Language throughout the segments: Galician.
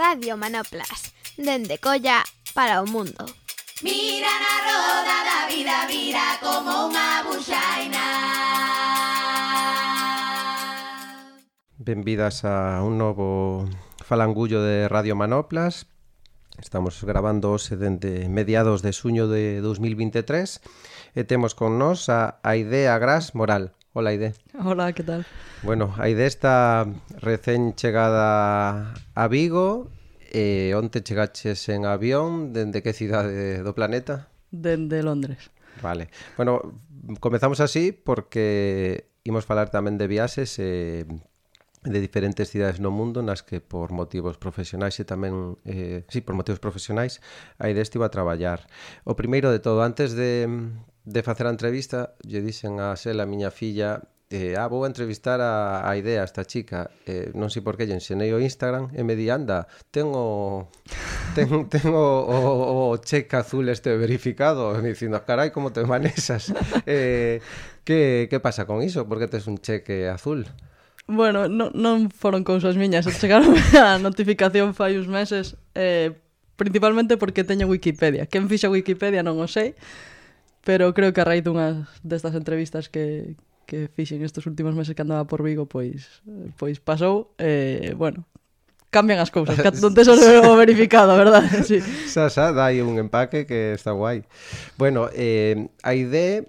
Radio Manoplas, dende Colla para o mundo. Mira na roda da vida, vira como unha buxaina. Benvidas a un novo falangullo de Radio Manoplas. Estamos grabando dende mediados de suño de 2023 e temos con nós a Idea Gras Moral, Ola, Aide. Ola, que tal? Bueno, Aide está recén chegada a Vigo e onte chegaches en avión dende que cidade do planeta? Dende Londres. Vale. Bueno, comezamos así porque imos falar tamén de viaxes e de diferentes cidades no mundo nas que por motivos profesionais e tamén eh, sí, por motivos profesionais a Aide estiva a traballar. O primeiro de todo, antes de, de facer a entrevista lle dixen a Sela, a miña filla eh, ah, vou a entrevistar a, a idea, a esta chica eh, non sei por que lle enxenei o Instagram e me di, anda, tengo ten, ten o, o, o cheque azul este verificado e me dicindo, carai, como te manexas eh, que, que pasa con iso? porque tes un cheque azul? Bueno, no, non foron cousas miñas chegaron a notificación fai uns meses eh, principalmente porque teño Wikipedia quen fixa Wikipedia non o sei pero creo que a raíz dunha destas entrevistas que, que fixen estes últimos meses que andaba por Vigo, pois pois pasou, eh, bueno, cambian as cousas, que non te o verificado, verdad? Sí. Xa, xa, dai un empaque que está guai. Bueno, eh, a idea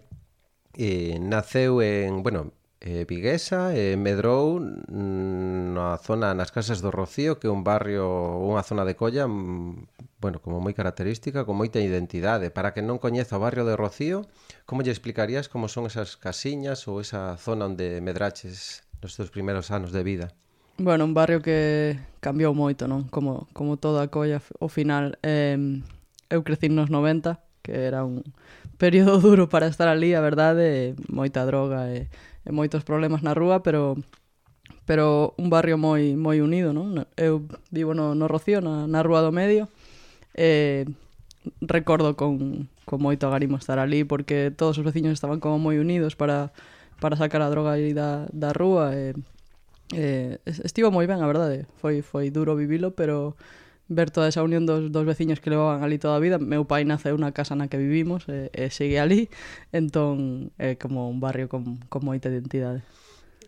eh, naceu en, bueno, eh, viguesa e eh, medrou mm, na zona nas Casas do Rocío, que é un barrio, unha zona de colla, mm, bueno, como moi característica, con moita identidade. Para que non coñeza o barrio de Rocío, como lle explicarías como son esas casiñas ou esa zona onde medraches nos teus primeiros anos de vida? Bueno, un barrio que cambiou moito, non? Como, como toda a colla, ao final, eh, eu crecí nos 90, que era un período duro para estar ali, a verdade, moita droga e... Eh, e moitos problemas na rúa, pero pero un barrio moi moi unido, non? Eu vivo no, no Rocío, na, na Rúa do Medio, e recordo con, con moito agarimo estar ali porque todos os veciños estaban como moi unidos para, para sacar a droga ali da, da rúa e, e estivo moi ben, a verdade. Foi foi duro vivilo, pero ver toda esa unión dos, dos veciños que levaban ali toda a vida. Meu pai naceu na casa na que vivimos e, e segue ali, entón é como un barrio con, con moita identidade.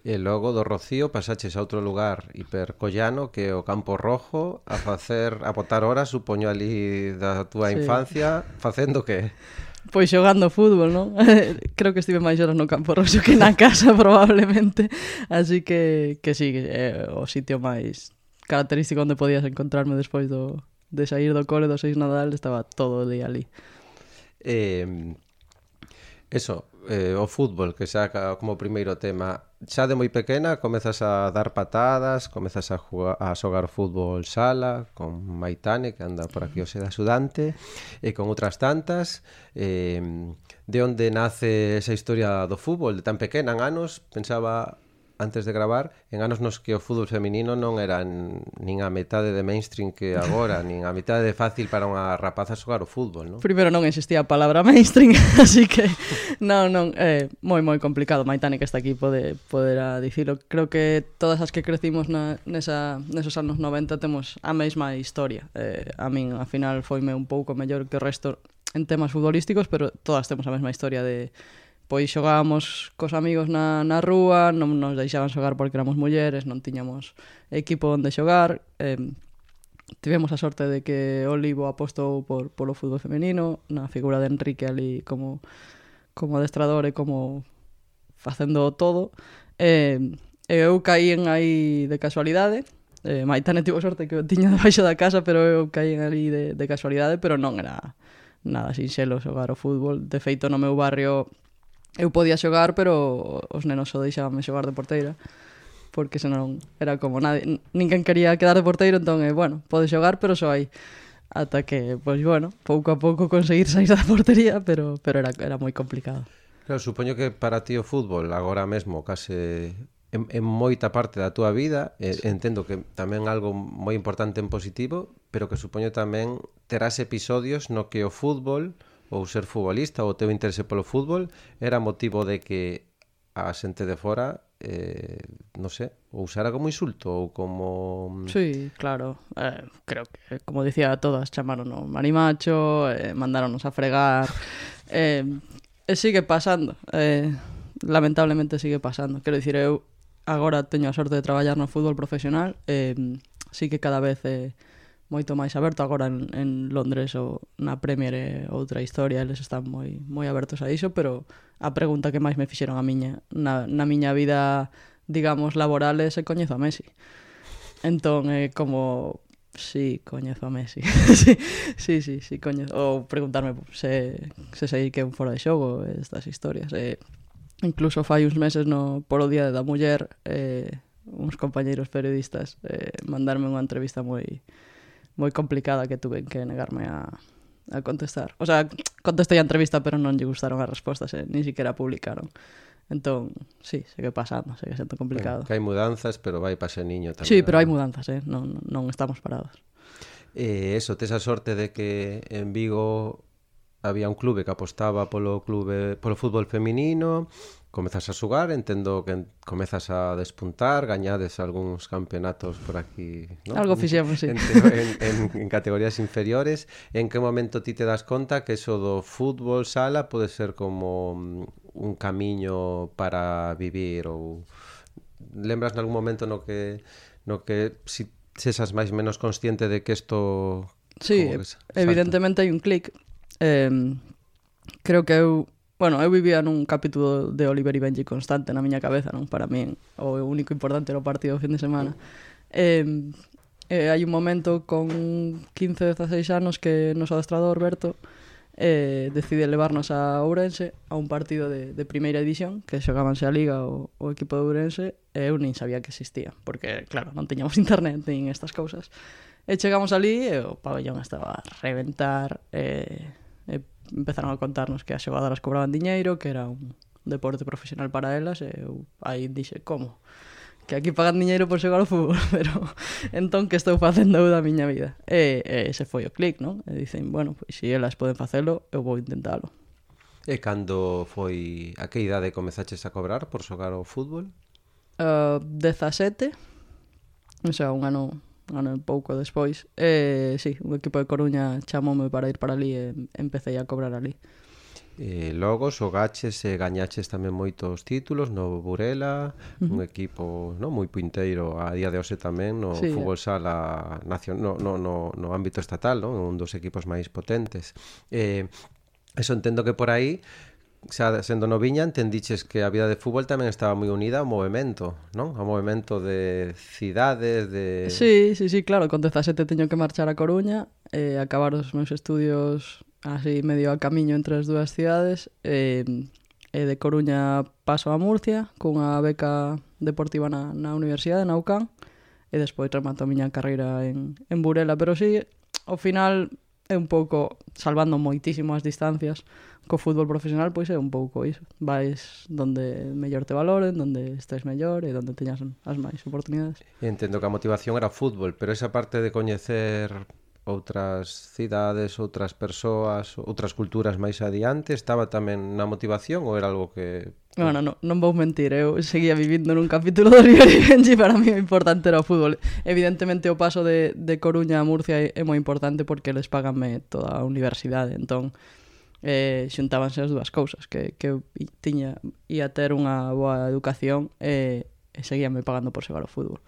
E logo do Rocío pasaches a outro lugar hipercollano que é o Campo Rojo a facer a botar horas, supoño ali da túa sí. infancia, facendo que? Pois xogando fútbol, non? Creo que estive máis horas no Campo Rojo que na casa probablemente, así que que si sí, é o sitio máis característico onde podías encontrarme despois do, de sair do cole do seis Nadal, estaba todo o día ali. Eh, eso, eh, o fútbol, que xa como primeiro tema, xa de moi pequena comezas a dar patadas, comezas a, jugar, a xogar fútbol sala con Maitane, que anda por aquí o seda sudante, e con outras tantas. Eh, de onde nace esa historia do fútbol? De tan pequena, en anos, pensaba antes de gravar, en anos nos que o fútbol feminino non era nin a metade de mainstream que agora, nin a metade de fácil para unha rapaza xogar o fútbol, non? Primeiro non existía a palabra mainstream, así que non, non, é eh, moi moi complicado, Maitane que está aquí pode poder dicilo. Creo que todas as que crecimos na, nesa, nesos anos 90 temos a mesma historia. Eh, a min, a final, foime un pouco mellor que o resto en temas futbolísticos, pero todas temos a mesma historia de pois xogábamos cos amigos na, na rúa, non nos deixaban xogar porque éramos mulleres, non tiñamos equipo onde xogar, eh, tivemos a sorte de que Olivo apostou por polo fútbol femenino, na figura de Enrique ali como como adestrador e como facendo todo. Eh, eu caí en aí de casualidade, eh, Maitane tivo sorte que o tiña debaixo da casa, pero eu caí en ali de, de casualidade, pero non era nada sinxelo xogar o fútbol. De feito, no meu barrio eu podía xogar, pero os nenos só deixabanme xogar de porteira porque senón era como nadie, ninguén quería quedar de porteiro, entón, eh, bueno, pode xogar, pero só aí ata que, pois pues, bueno, pouco a pouco conseguir sair da portería, pero pero era era moi complicado. Claro, supoño que para ti o fútbol agora mesmo case en, en moita parte da túa vida, sí. eh, entendo que tamén algo moi importante en positivo, pero que supoño tamén terás episodios no que o fútbol ou ser futbolista ou o teu interese polo fútbol era motivo de que a xente de fora eh, non sei, o usara como insulto ou como... Mm, sí, claro. Eh, creo que, como dicía todas, chamaronos marimacho, eh, mandaronos a fregar. eh, e sigue pasando. Eh, lamentablemente sigue pasando. Quero dicir, eu agora teño a sorte de traballar no fútbol profesional. Eh, sí que cada vez... Eh, moito máis aberto agora en, en Londres ou na Premier é outra historia, eles están moi moi abertos a iso, pero a pregunta que máis me fixeron a miña na, na miña vida, digamos, laboral é se coñezo a Messi. Entón é como Sí, coñezo a Messi. sí, sí, sí, sí, coñezo. Ou preguntarme se, se sei que é un fora de xogo estas historias. Eh, incluso fai uns meses no polo Día da Muller eh, uns compañeiros periodistas eh, mandarme unha entrevista moi moi complicada que tuve que negarme a, a contestar. O sea, contestei a entrevista, pero non lle gustaron as respostas, eh? ni siquiera publicaron. Entón, sí, segue pasando, segue sendo complicado. Bueno, que hai mudanzas, pero vai para niño tamén. Sí, pero hai mudanzas, eh? non, non estamos parados. Eh, eso, tes a sorte de que en Vigo había un clube que apostaba polo clube polo fútbol feminino, comezas a xugar, entendo que comezas a despuntar, gañades algúns campeonatos por aquí, ¿no? Algo fixemos, sí. En, en, en, en categorías inferiores, en que momento ti te das conta que eso do fútbol sala pode ser como mm, un camiño para vivir ou lembras nalgún momento no que no que si sesas máis menos consciente de que isto Sí, evidentemente hai un clic. Eh, creo que eu Bueno, eu vivía nun capítulo de Oliver e Benji constante na miña cabeza, non? Para min, o único importante era o partido do fin de semana. Eh, eh, hai un momento con 15, 16 anos que nos adestrador Berto eh, decide levarnos a Ourense a un partido de, de primeira edición que xogábanse a Liga o, o equipo de Ourense e eu nin sabía que existía porque, claro, non teñamos internet nin estas cousas e chegamos ali e o pabellón estaba a reventar eh, e empezaron a contarnos que as xogadoras cobraban diñeiro, que era un deporte profesional para elas, e eu aí dixe, como? Que aquí pagan diñeiro por xogar ao fútbol, pero entón que estou facendo eu da miña vida? E, e ese foi o clic, non? E dicen, bueno, pois, se elas poden facelo, eu vou intentalo. E cando foi... A que idade comezaches a cobrar por xogar ao fútbol? Eh, uh, 17. O sea, un ano ganan pouco despois. E, sí, o equipo de Coruña chamoume para ir para ali e empecé a cobrar ali. Eh, logo xogaches e gañaches tamén moitos títulos no Burela, uh -huh. un equipo non moi punteiro a día de hoxe tamén no sí, fútbol sala nacion, no, no, no, no ámbito estatal, non? un dos equipos máis potentes. Eh, eso entendo que por aí xa sendo noviña entendiches que a vida de fútbol tamén estaba moi unida ao movimento, non? Ao movimento de cidades, de... Sí, sí, sí, claro, con 17 teño que marchar a Coruña, eh, acabar os meus estudios así medio a camiño entre as dúas cidades, eh, e de Coruña paso a Murcia cunha beca deportiva na, na universidade, na UCAN, e despois remato a miña carreira en, en Burela, pero sí, ao final é un pouco, salvando moitísimo as distancias, co fútbol profesional, pois é un pouco iso. Vais donde mellor te valoren, donde estés mellor e donde teñas as máis oportunidades. Entendo que a motivación era o fútbol, pero esa parte de coñecer outras cidades, outras persoas, outras culturas máis adiante? Estaba tamén na motivación ou era algo que... Bueno, no, non vou mentir, eu seguía vivindo nun capítulo do Río Benji, para mí o importante era o fútbol. Evidentemente o paso de, de Coruña a Murcia é, é moi importante porque eles paganme toda a universidade, entón eh, xuntábanse as dúas cousas, que, que eu tiña, ia ter unha boa educación e, e seguíame pagando por xogar o fútbol.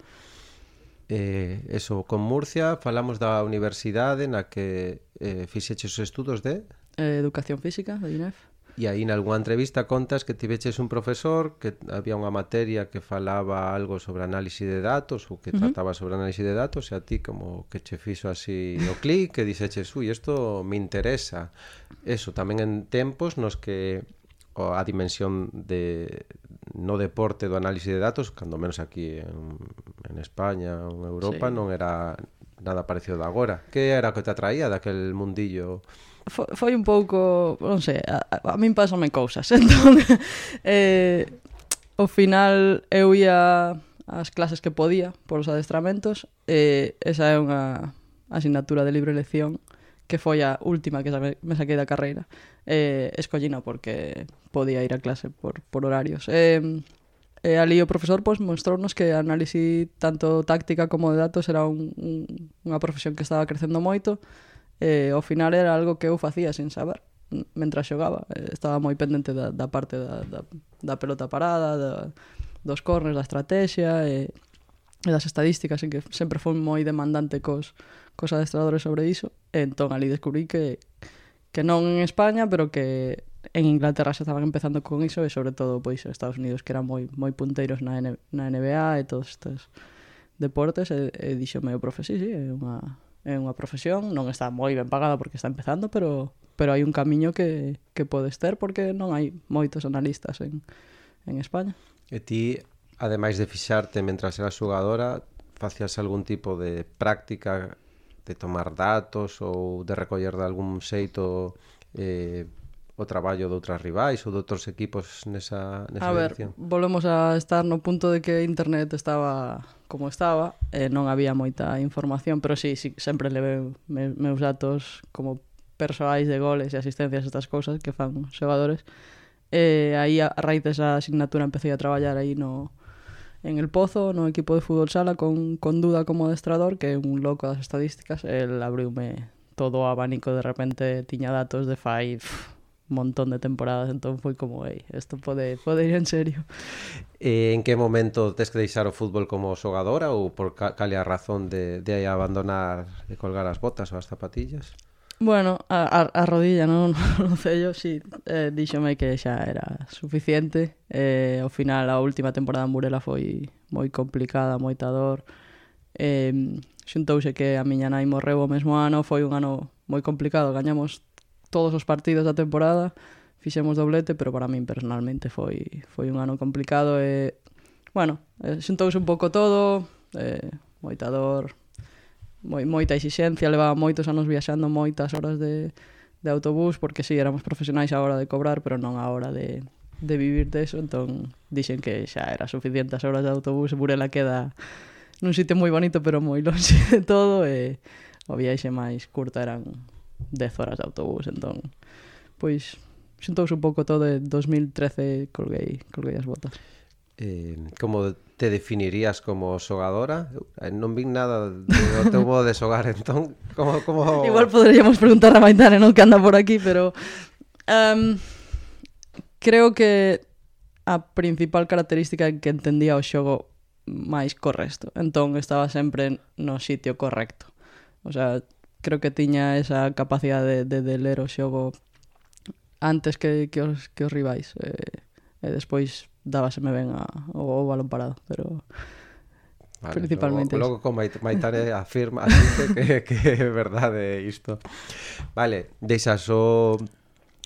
Eh, eso, con Murcia falamos da universidade na que eh, fixeches os estudos de... Eh, Educación Física, da INEF. E aí nalgúa entrevista contas que tiveches un profesor que había unha materia que falaba algo sobre análise de datos ou que uh -huh. trataba sobre análise de datos e a ti como que che fixo así o clic que dixeches, ui, isto me interesa. Eso, tamén en tempos nos que a dimensión de, no deporte do análise de datos, cando menos aquí en, en España ou en Europa, sí. non era nada parecido de agora. Que era o que te atraía daquel mundillo? Foi, foi un pouco, non sei, a, a, a min pasame cousas. Entón, eh, ao final eu ia as clases que podía por os adestramentos e eh, esa é unha asignatura de libre elección que foi a última que me saquei da carreira. Eh, escollina porque podía ir a clase por, por horarios. Eh, E ali o profesor pois, mostrounos que a análise tanto táctica como de datos era un, un, unha profesión que estaba crecendo moito e ao final era algo que eu facía sin saber mentras xogaba. Estaba moi pendente da, da parte da, da, da pelota parada, da, dos corners, da estrategia e, e das estadísticas en que sempre foi moi demandante cos, cos adestradores sobre iso, e entón ali descubrí que que non en España, pero que en Inglaterra xa estaban empezando con iso e sobre todo pois Estados Unidos que eran moi moi punteiros na, N na NBA e todos estes deportes e, e dixo o profe, sí, sí, é unha, é unha profesión, non está moi ben pagada porque está empezando, pero pero hai un camiño que, que podes ter porque non hai moitos analistas en, en España. E ti, ademais de fixarte mentras eras xogadora, facías algún tipo de práctica de tomar datos ou de recoller de algún xeito eh, o traballo de outras rivais ou de outros equipos nesa, nesa a ver, edición? volvemos a estar no punto de que internet estaba como estaba e eh, non había moita información pero sí, sí sempre levei me, meus datos como persoais de goles e asistencias estas cousas que fan os xogadores e eh, aí a raíz desa asignatura empecé a traballar aí no, en el Pozo, no equipo de fútbol sala, con, con Duda como adestrador, que é un loco das estadísticas, el abriume todo o abanico, de repente tiña datos de fai un montón de temporadas, entón foi como, ei, isto pode, pode ir en serio. E en que momento tes que deixar o fútbol como xogadora ou por cal a razón de, de abandonar de colgar as botas ou as zapatillas? Bueno, a, a, a rodilla, non? No cello, si, sí, eh, díxome que xa era suficiente. Eh, ao final, a última temporada en Burela foi moi complicada, moita dor. Eh, xuntouse que a miña nai morreu o mesmo ano, foi un ano moi complicado, gañamos todos os partidos da temporada, fixemos doblete, pero para min personalmente foi foi un ano complicado e, bueno, eh, xuntouse un pouco todo, eh, moita dor, moi, moita exixencia, levaba moitos anos viaxando moitas horas de, de autobús, porque si, sí, éramos profesionais a hora de cobrar, pero non a hora de, de vivir de eso, entón dixen que xa era suficiente as horas de autobús, Burela queda nun sitio moi bonito, pero moi longe de todo, e o viaxe máis curta eran 10 horas de autobús, entón, pois xuntouse un pouco todo de 2013 colguei, colguei as botas. Eh, como te definirías como xogadora? Eh, non vin nada do teu modo de xogar, entón, como... como... Igual poderíamos preguntar a Maitane, non? Que anda por aquí, pero... Um, creo que a principal característica que entendía o xogo máis correcto. Entón, estaba sempre no sitio correcto. O sea, creo que tiña esa capacidade de, de, de ler o xogo antes que, que, os, que os rivais. Eh, e despois dábaseme ben a, o, o balón parado, pero vale, principalmente logo, logo con Mait Maitane afirma asinte que, que é verdade isto. Vale, deixas o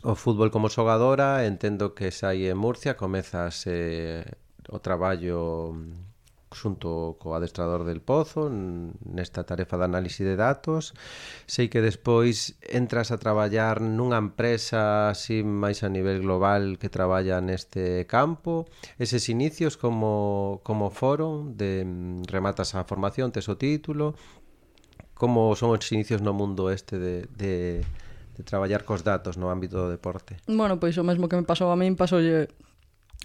o fútbol como xogadora entendo que sai en Murcia comezas eh, o traballo xunto co adestrador del Pozo nesta tarefa de análise de datos. Sei que despois entras a traballar nunha empresa así máis a nivel global que traballa neste campo. Eses inicios como, como foron de rematas a formación, tes o título. Como son os inicios no mundo este de, de de traballar cos datos no ámbito do deporte? Bueno, pois o mesmo que me pasou a min pasoulle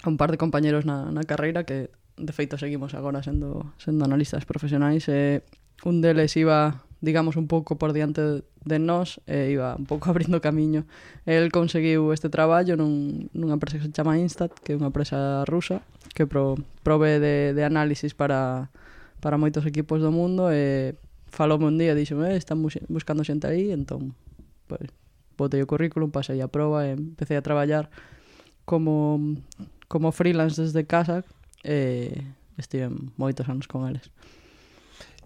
a un par de compañeros na, na carreira que de feito seguimos agora sendo, sendo analistas profesionais, e un deles iba, digamos, un pouco por diante de nós, e iba un pouco abrindo camiño. El conseguiu este traballo nun, nunha empresa que se chama Instat, que é unha empresa rusa, que pro, prove de, de análisis para, para moitos equipos do mundo, e faloume un día, dixome, eh, están buscando xente aí, entón, pues, botei o currículum, pasei a prova e empecé a traballar como, como freelance desde casa eh, estive moitos anos con eles.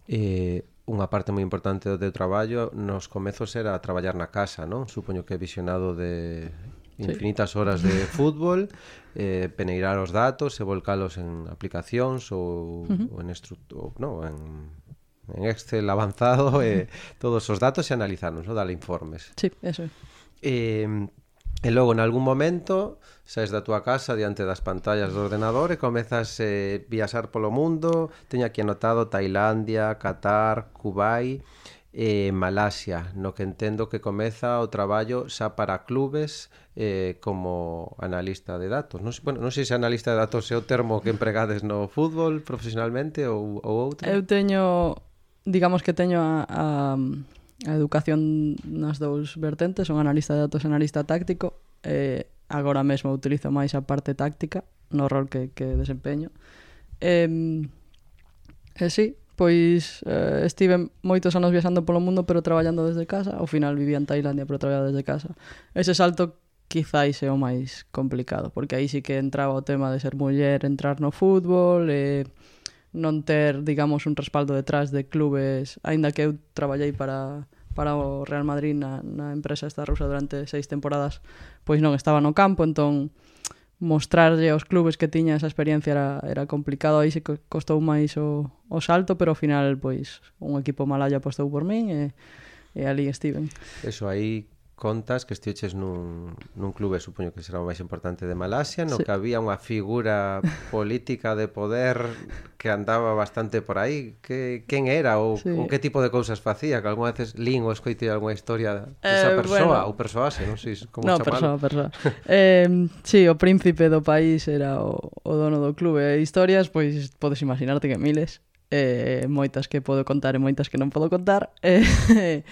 Eh, unha parte moi importante do teu traballo nos comezos era traballar na casa, non? Supoño que visionado de infinitas sí. horas de fútbol, eh, peneirar os datos e volcalos en aplicacións ou, uh -huh. ou en, estructura no, en, en Excel avanzado eh, todos os datos e analizarnos, ¿no? dar informes. Sí, eso é. Eh, E logo, en algún momento, saes da túa casa diante das pantallas do ordenador e comezas a eh, viaxar polo mundo. Teño aquí anotado Tailandia, Qatar, Kuwait e eh, Malasia, no que entendo que comeza o traballo xa para clubes eh, como analista de datos. Non, sei, bueno, non sei se analista de datos é o termo que empregades no fútbol profesionalmente ou, ou outro. Eu teño, digamos que teño a, a a educación nas dous vertentes, son analista de datos e analista táctico, e agora mesmo utilizo máis a parte táctica no rol que, que desempeño. E, e sí, pois eh, estive moitos anos viaxando polo mundo pero traballando desde casa, ao final vivía en Tailandia pero traballaba desde casa. Ese salto quizáis é o máis complicado, porque aí sí que entraba o tema de ser muller, entrar no fútbol, e... Eh, non ter, digamos, un respaldo detrás de clubes, aínda que eu traballei para para o Real Madrid na, na empresa esta rusa durante seis temporadas, pois non estaba no campo, entón mostrarlle aos clubes que tiña esa experiencia era, era complicado, aí se costou máis o, o salto, pero ao final pois un equipo malaya apostou por min e, e ali estiven. Eso aí contas que estiuches nun, nun clube, supoño que será o máis importante de Malasia, no sí. que había unha figura política de poder que andaba bastante por aí. Que, quen era ou, sí. ou que tipo de cousas facía? Que algunha veces lín ou escoite algunha historia desa de eh, persoa bueno. ou persoase, non sei como no, chamalo. persoa, persoa. eh, sí, o príncipe do país era o, o dono do clube. E historias, pois, podes imaginarte que miles. Eh, moitas que podo contar e moitas que non podo contar. Eh,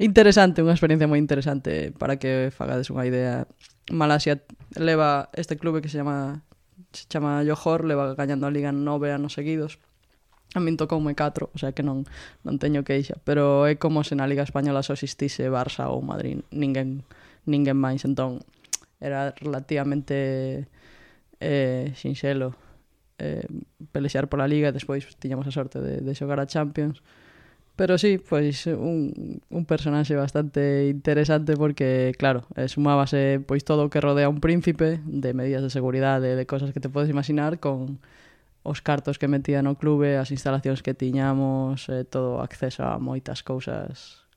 interesante, unha experiencia moi interesante para que fagades unha idea. Malasia leva este clube que se chama se chama Johor, leva gañando a liga nove anos seguidos. A min tocoume 4, o sea que non non teño queixa, pero é como se na liga española só existise Barça ou Madrid, ninguén ninguén máis, entón era relativamente eh, sinxelo eh, pelexar pola liga, despois tiñamos a sorte de, de xogar a Champions, Pero sí, pois un, un personaxe bastante interesante porque, claro, sumábase pois todo o que rodea un príncipe de medidas de seguridade, de cosas que te podes imaginar con os cartos que metía no clube, as instalacións que tiñamos, eh, todo acceso a moitas cousas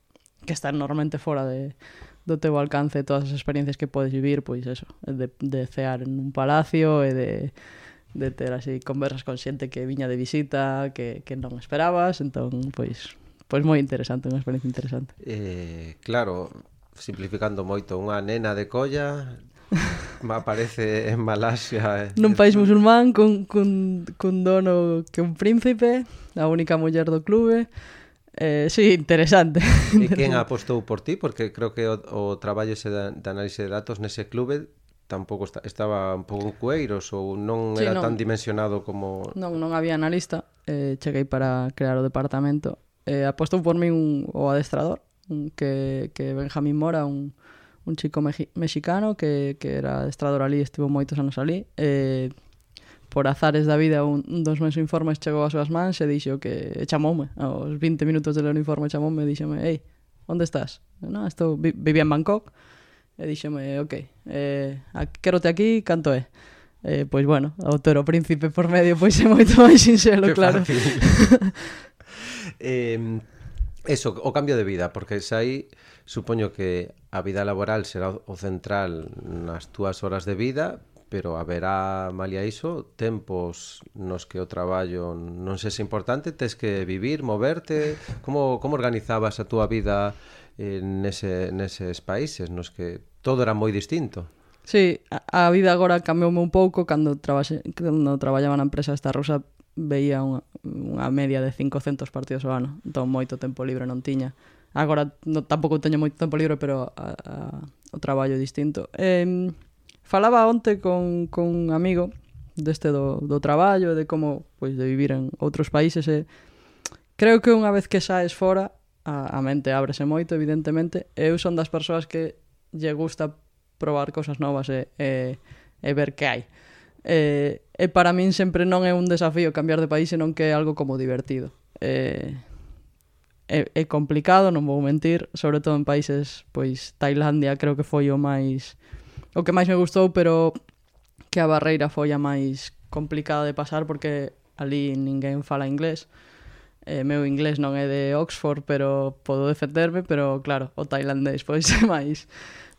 que están normalmente fora de, do teu alcance, todas as experiencias que podes vivir, pois eso, de, de cear en un palacio e de de ter así conversas con xente que viña de visita, que, que non esperabas, entón, pois, Pois moi interesante, unha experiencia interesante. Eh, claro, simplificando moito, unha nena de colla me aparece en Malasia. Eh. Nun país musulmán cun, cun, cun dono que un príncipe, a única muller do clube. Eh, sí, interesante. E quen apostou por ti? Porque creo que o, o traballo ese de, de análise de datos nese clube tampouco está, estaba un pouco cueiros ou non sí, era non, tan dimensionado como... Non, non había analista. Eh, cheguei para crear o departamento eh, apostou por mí un, o adestrador, un, que, que Benjamín Mora, un, un chico mexi mexicano que, que era adestrador ali, estivo moitos anos ali, eh, por azares da vida un, un dos meus informes chegou ás súas mans e dixo que e chamoume, aos 20 minutos de ler o informe chamoume e dixome, ei, onde estás? No, estou, vi, vivía en Bangkok, e dixome, ok, eh, querote aquí, canto é? Eh, pois bueno, o toro príncipe por medio pois é moito máis sinxelo, claro. eh, Eso, o cambio de vida, porque sai supoño que a vida laboral será o central nas túas horas de vida, pero haberá, malia iso, tempos nos que o traballo non sexa importante, tes que vivir, moverte, como, como organizabas a túa vida eh, nese, neses países nos que todo era moi distinto? Sí, a, a vida agora cambioume un pouco cando, trabaxe, cando traballaba na empresa esta rusa veía unha, unha media de 500 partidos ao ano, entón moito tempo libre non tiña. Agora no, tampouco teño moito tempo libre, pero a, a, o traballo é distinto. Eh, falaba onte con, con un amigo deste do, do traballo, de como pois, de vivir en outros países, e creo que unha vez que saes fora, a, a mente ábrese moito, evidentemente, eu son das persoas que lle gusta probar cosas novas e, e, e ver que hai. Eh, e para min sempre non é un desafío cambiar de país, senón que é algo como divertido. Eh, é, é complicado, non vou mentir, sobre todo en países, pois Tailandia creo que foi o máis o que máis me gustou, pero que a barreira foi a máis complicada de pasar porque ali ninguén fala inglés. Eh, meu inglés non é de Oxford, pero podo defenderme, pero claro, o tailandés pois é máis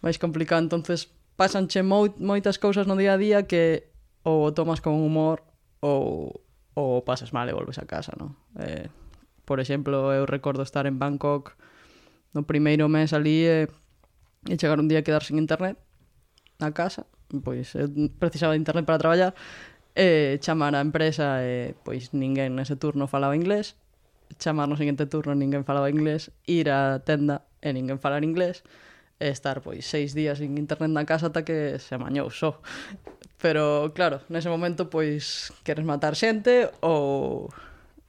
máis complicado, entonces pasanche moitas cousas no día a día que ou o tomas con humor ou, ou pasas mal e volves a casa, non? Eh, por exemplo, eu recordo estar en Bangkok no primeiro mes ali e, e chegar un día a quedar sin internet na casa, pois eu precisaba de internet para traballar e eh, chamar a empresa e pois ninguén nese turno falaba inglés chamar no seguinte turno ninguén falaba inglés ir á tenda e ninguén falar inglés e estar pois seis días sin internet na casa ata que se amañou só. Pero claro, nese momento pois queres matar xente ou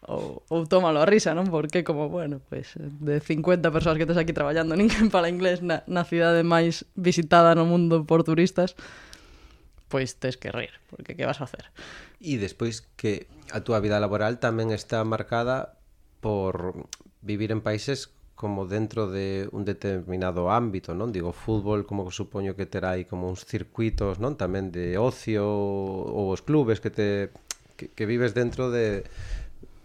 ou, ou tómalo a risa, non? Porque como, bueno, pois de 50 persoas que tes aquí traballando, ninguén fala inglés na, na cidade máis visitada no mundo por turistas, pois tes que rir, porque que vas a hacer? E despois que a túa vida laboral tamén está marcada por vivir en países como dentro de un determinado ámbito, non? Digo, fútbol, como que supoño que terá aí como uns circuitos, non? Tamén de ocio ou os clubes que te que, que vives dentro de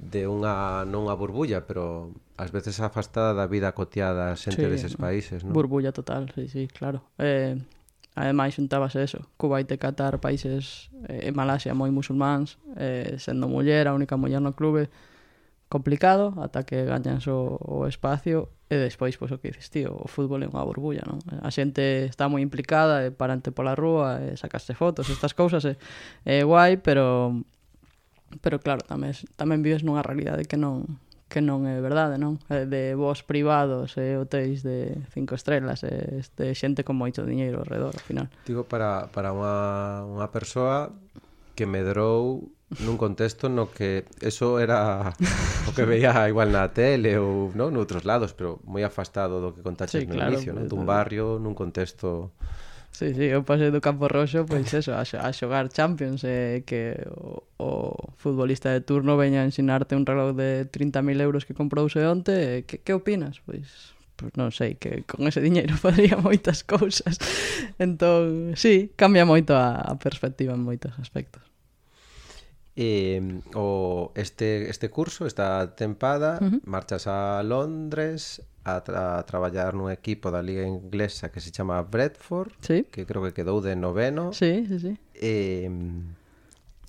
de unha non a burbulla, pero ás veces afastada da vida cotiada xente sí, deses países, non? Burbulla total, sí, sí, claro. Eh, ademais xuntábase eso, Kuwait e Qatar, países eh, en Malasia moi musulmáns, eh, sendo muller, a única muller no clube, complicado ata que gañas o, o espacio e despois, pois, o que dices, tío, o fútbol é unha burbulla, non? A xente está moi implicada e parante pola rúa e sacaste fotos, estas cousas é, é guai, pero pero claro, tamén, tamén vives nunha realidade que non que non é verdade, non? De vos privados e hotéis de cinco estrelas e este xente con moito diñeiro ao redor, ao final. Digo, para, para unha, unha persoa que medrou nun contexto no que eso era o que veía igual na tele ou no, noutros lados, pero moi afastado do que contaches sí, no claro, inicio, non? dun eh, barrio, nun contexto Sí, sí, eu pasei do Campo Roxo pois eso, a, a xogar Champions e eh, que o, o futbolista de turno veña a ensinarte un reloj de 30.000 euros que comprouse onte, eh, que, que opinas? Pois pois non sei, que con ese diñeiro faría moitas cousas. Entón, sí, cambia moito a, a perspectiva en moitos aspectos. E, o este, este curso, esta tempada, uh -huh. marchas a Londres a, tra a traballar nun equipo da Liga Inglesa que se chama Bradford, sí. que creo que quedou de noveno. Sí, sí, sí. E,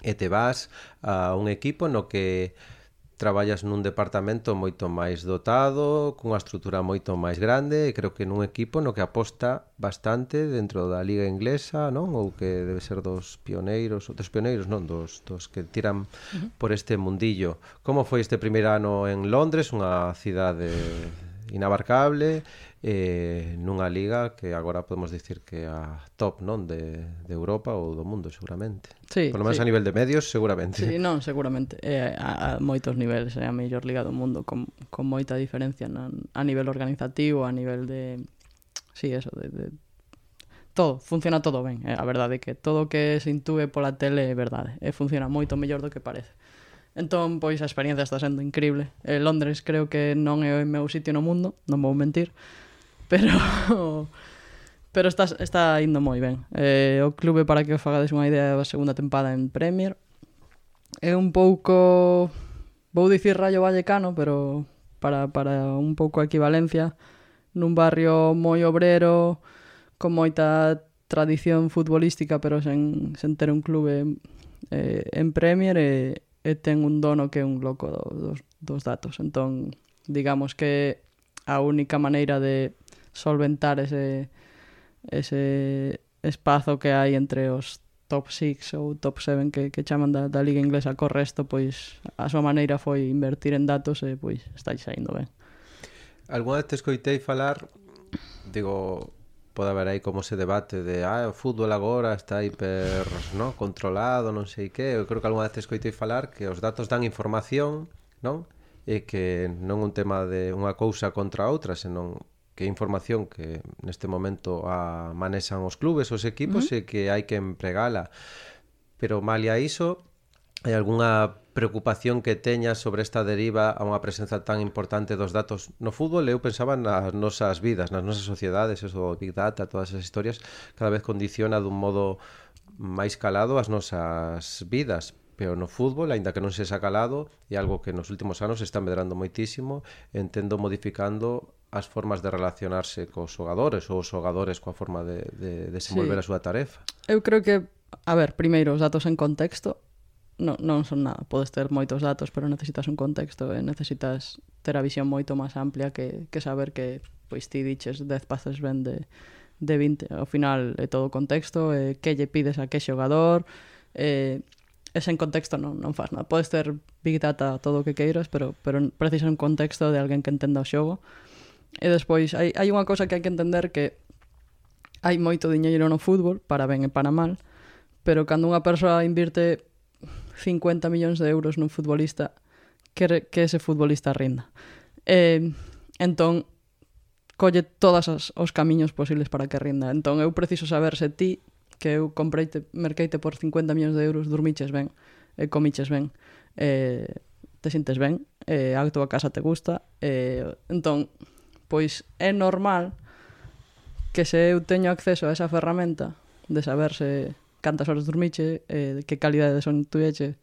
e te vas a un equipo no que traballas nun departamento moito máis dotado, cunha estrutura moito máis grande, e creo que nun equipo no que aposta bastante dentro da liga inglesa, non? Ou que debe ser dos pioneiros, ou dos pioneiros, non, dos, dos que tiran uh -huh. por este mundillo. Como foi este primeiro ano en Londres, unha cidade inabarcable eh, nunha liga que agora podemos dicir que a top non de, de Europa ou do mundo seguramente sí, polo menos sí. a nivel de medios seguramente sí, non, seguramente eh, a, a moitos niveles é eh, a mellor liga do mundo con, con moita diferencia na, a nivel organizativo a nivel de sí, eso, de, de todo, funciona todo ben. Eh, a verdade é que todo o que se intúe pola tele é verdade. E eh, funciona moito mellor do que parece. Entón, pois, a experiencia está sendo increíble. Eh, Londres creo que non é o meu sitio no mundo, non vou mentir, pero... pero está, está indo moi ben. Eh, o clube, para que os fagades unha idea da segunda tempada en Premier, é un pouco... Vou dicir Rayo Vallecano, pero para, para un pouco a equivalencia, nun barrio moi obrero, con moita tradición futbolística, pero sen, sen ter un clube eh, en Premier, e, e ten un dono que é un loco do, dos, dos datos. Entón, digamos que a única maneira de solventar ese, ese espazo que hai entre os top 6 ou top 7 que, que chaman da, da liga inglesa co resto, pois a súa maneira foi invertir en datos e pois estáis saindo ben. Alguna vez te escoitei falar digo pode haber aí como ese debate de ah, o fútbol agora está hiper no, controlado, non sei que eu creo que algunha vez escoitei falar que os datos dan información non e que non un tema de unha cousa contra outra senón que información que neste momento a manexan os clubes, os equipos uh -huh. e que hai que empregala. Pero malia iso hai algunha preocupación que teña sobre esta deriva a unha presenza tan importante dos datos no fútbol, eu pensaba nas nosas vidas, nas nosas sociedades, eso Big Data, todas esas historias, cada vez condiciona dun modo máis calado as nosas vidas, pero no fútbol, aínda que non se calado, é algo que nos últimos anos está medrando moitísimo, entendo modificando as formas de relacionarse cos xogadores ou os xogadores coa forma de, de desenvolver sí. a súa tarefa. Eu creo que, a ver, primeiro, os datos en contexto, non, non son nada. Podes ter moitos datos, pero necesitas un contexto e necesitas ter a visión moito máis amplia que, que saber que pois ti diches 10 pases ben de, de 20. Ao final é todo o contexto, e que lle pides a que xogador, e, e sen contexto non, non faz nada. Podes ter big data todo o que queiras, pero, pero precisa un contexto de alguén que entenda o xogo. E despois hai, hai unha cosa que hai que entender que hai moito diñeiro no fútbol, para ben e para mal, pero cando unha persoa invirte 50 millóns de euros nun futbolista que, re, que ese futbolista rinda. Eh, entón, colle todas as, os camiños posibles para que rinda. Entón, eu preciso saber se ti, que eu compreite, merqueite por 50 millóns de euros, dormiches ben, e comiches ben, eh, te sintes ben, eh, a tua casa te gusta. Eh, entón, pois é normal que se eu teño acceso a esa ferramenta de saber se cantas horas dormiche, eh, que calidade de son tuveche,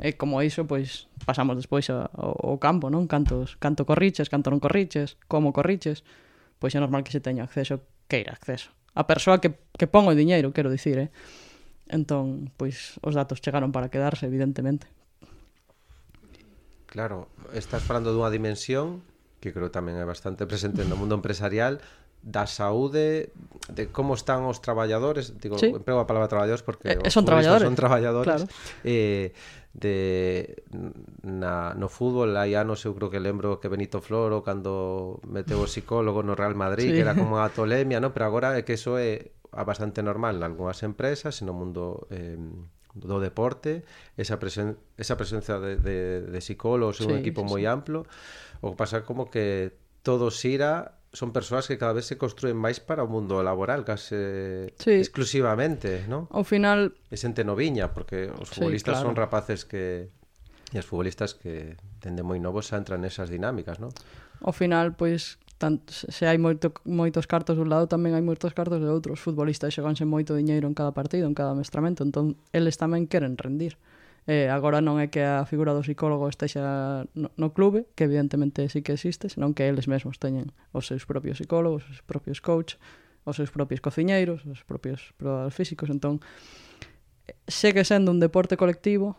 e eh, como iso, pois, pasamos despois ao, ao campo, non? Cantos, canto corriches, canto non corriches, como corriches, pois é normal que se teña acceso, queira acceso. A persoa que, que pon o diñeiro, quero dicir, eh? Entón, pois, os datos chegaron para quedarse, evidentemente. Claro, estás falando dunha dimensión que creo tamén é bastante presente no mundo empresarial da saúde, de como están os traballadores, digo, sí. emprego a palabra traballadores porque eh, son traballadores, son traballadores. Claro. Eh, de na, no fútbol hai anos eu creo que lembro que Benito Floro cando meteu o psicólogo no Real Madrid sí. que era como a tolemia, no? pero agora é que eso é bastante normal en algunhas empresas e no mundo eh, do deporte esa, presen esa presencia de, de, de psicólogos sí, un equipo sí, moi sí. amplo o que pasa como que todo xira son persoas que cada vez se construen máis para o mundo laboral case sí. exclusivamente, ¿no? Ao final é xente noviña, porque os futbolistas sí, claro. son rapaces que e os futbolistas que dende moi novos xa entran nesas dinámicas, ¿no? Ao final, pois, tanto, se hai moito, moitos cartos dun lado, tamén hai moitos cartos de outros. Os futbolistas xoganse moito diñeiro en cada partido, en cada mestramento, entón eles tamén queren rendir. Eh, agora non é que a figura do psicólogo estexa no, no clube, que evidentemente sí que existe, senón que eles mesmos teñen os seus propios psicólogos, os seus propios coach, os seus propios cociñeiros, os propios probadores físicos, entón segue sendo un deporte colectivo,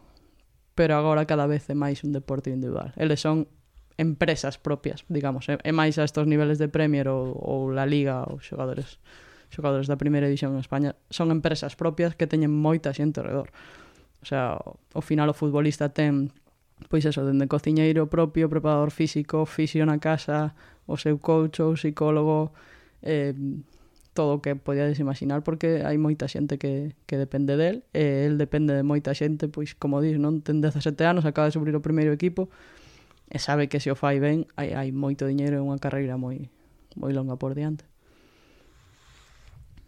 pero agora cada vez é máis un deporte individual. Eles son empresas propias, digamos, é, é máis a estos niveles de Premier ou, ou la Liga ou xogadores xogadores da primeira división en España son empresas propias que teñen moita xente alrededor. redor. O sea, ao final o futbolista ten pois eso, dende cociñeiro propio, preparador físico, fisio na casa, o seu coach ou psicólogo, eh, todo o que podíades imaginar porque hai moita xente que, que depende del e el depende de moita xente pois como dis, non? Ten 17 anos acaba de subir o primeiro equipo e sabe que se o fai ben hai, hai moito diñeiro e unha carreira moi moi longa por diante.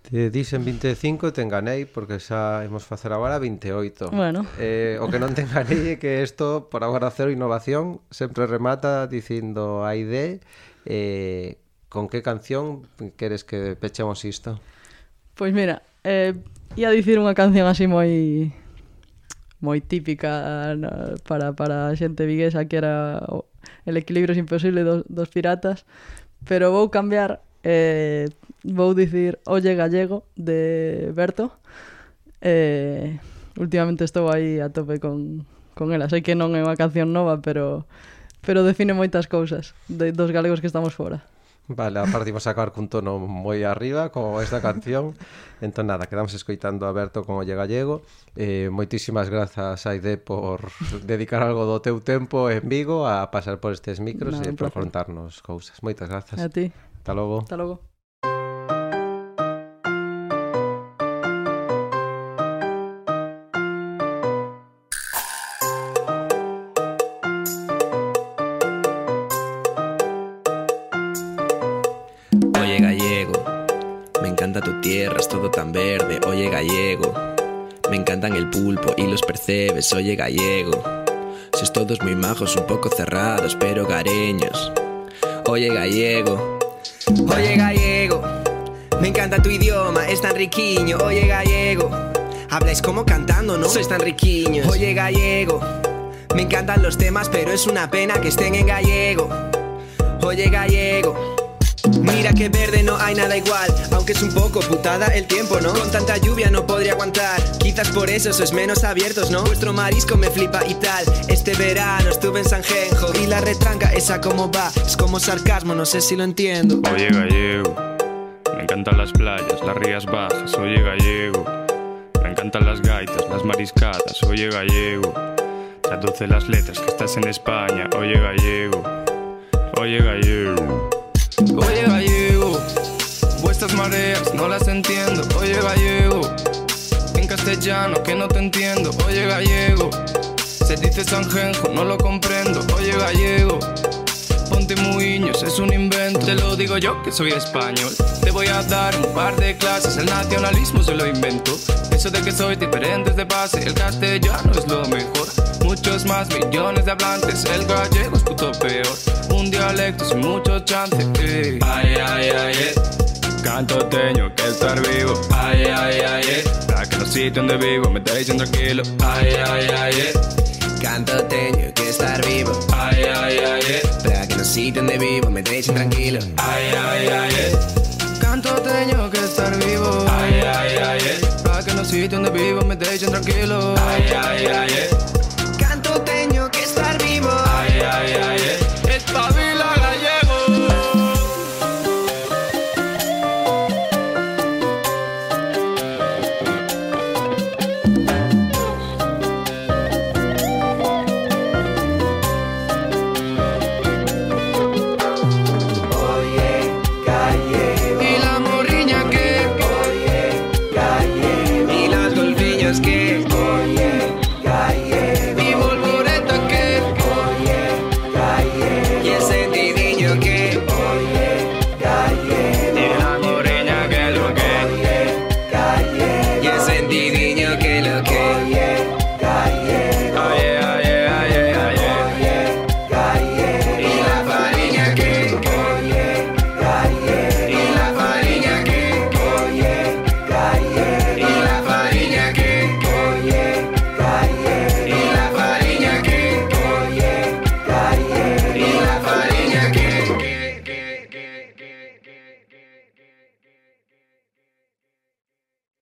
Te dixen 25 e te enganei porque xa imos facer agora 28. Bueno. Eh, o que non te enganei é que isto por agora cero innovación sempre remata dicindo a ID eh, con que canción queres que pechemos isto? Pois mira, eh, ia dicir unha canción así moi moi típica para, para a xente viguesa que era o, el equilibrio imposible dos, dos piratas pero vou cambiar eh, vou dicir Olle Gallego de Berto. Eh, últimamente estou aí a tope con, con ela. Sei que non é unha canción nova, pero pero define moitas cousas de, dos galegos que estamos fora. Vale, a parte a acabar cun tono moi arriba como esta canción. Entón, nada, quedamos escoitando a Berto con Olle gallego. Eh, moitísimas grazas, Aide, por dedicar algo do teu tempo en Vigo a pasar por estes micros no, e por contarnos cousas. Moitas grazas. A ti. Hasta logo. Hasta logo. Es todo tan verde. Oye gallego, me encantan el pulpo y los percebes. Oye gallego, sois todos muy majos, un poco cerrados, pero gareños. Oye gallego, oye gallego, me encanta tu idioma, es tan riquiño. Oye gallego, habláis como cantando, ¿no? Sois tan riquiños. Oye gallego, me encantan los temas, pero es una pena que estén en gallego. Oye gallego. Mira que verde no hay nada igual, aunque es un poco putada el tiempo, ¿no? Con tanta lluvia no podría aguantar, quizás por eso sois menos abiertos, ¿no? Vuestro marisco me flipa y tal. Este verano estuve en San Genjo y la retranca esa como va, es como sarcasmo, no sé si lo entiendo. Oye gallego, me encantan las playas, las rías bajas, oye gallego. Me encantan las gaitas, las mariscadas, oye gallego. Traduce las letras que estás en España, oye gallego. Oye gallego. Oye gallego, vuestras mareas no las entiendo, oye gallego. En castellano que no te entiendo, oye gallego. Se dice Sanjenjo, no lo comprendo, oye gallego. Ponte muiños, es un invento. Te lo digo yo que soy español. Te voy a dar un par de clases. El nacionalismo se lo invento. Eso de que soy diferente de base. El castellano es lo mejor. Muchos más millones de hablantes. El gallego es puto peor. Un dialecto sin mucho chance. eh. Ay, ay, ay, eh. Canto teño que estar vivo. Ay, ay, ay, eh. Para que los sitios donde vivo me dejen tranquilo. Ay, ay, ay, eh. Canto teño que estar vivo, Ay, ay, ay, eh. para que los sitios donde vivo me dejen tranquilo. Ay, ay, ay, eh. Canto teño que estar vivo, Ay, ay, ay, eh. para que los sitios donde vivo me dejen tranquilo. Ay, ay, ay, eh. yeah, yeah.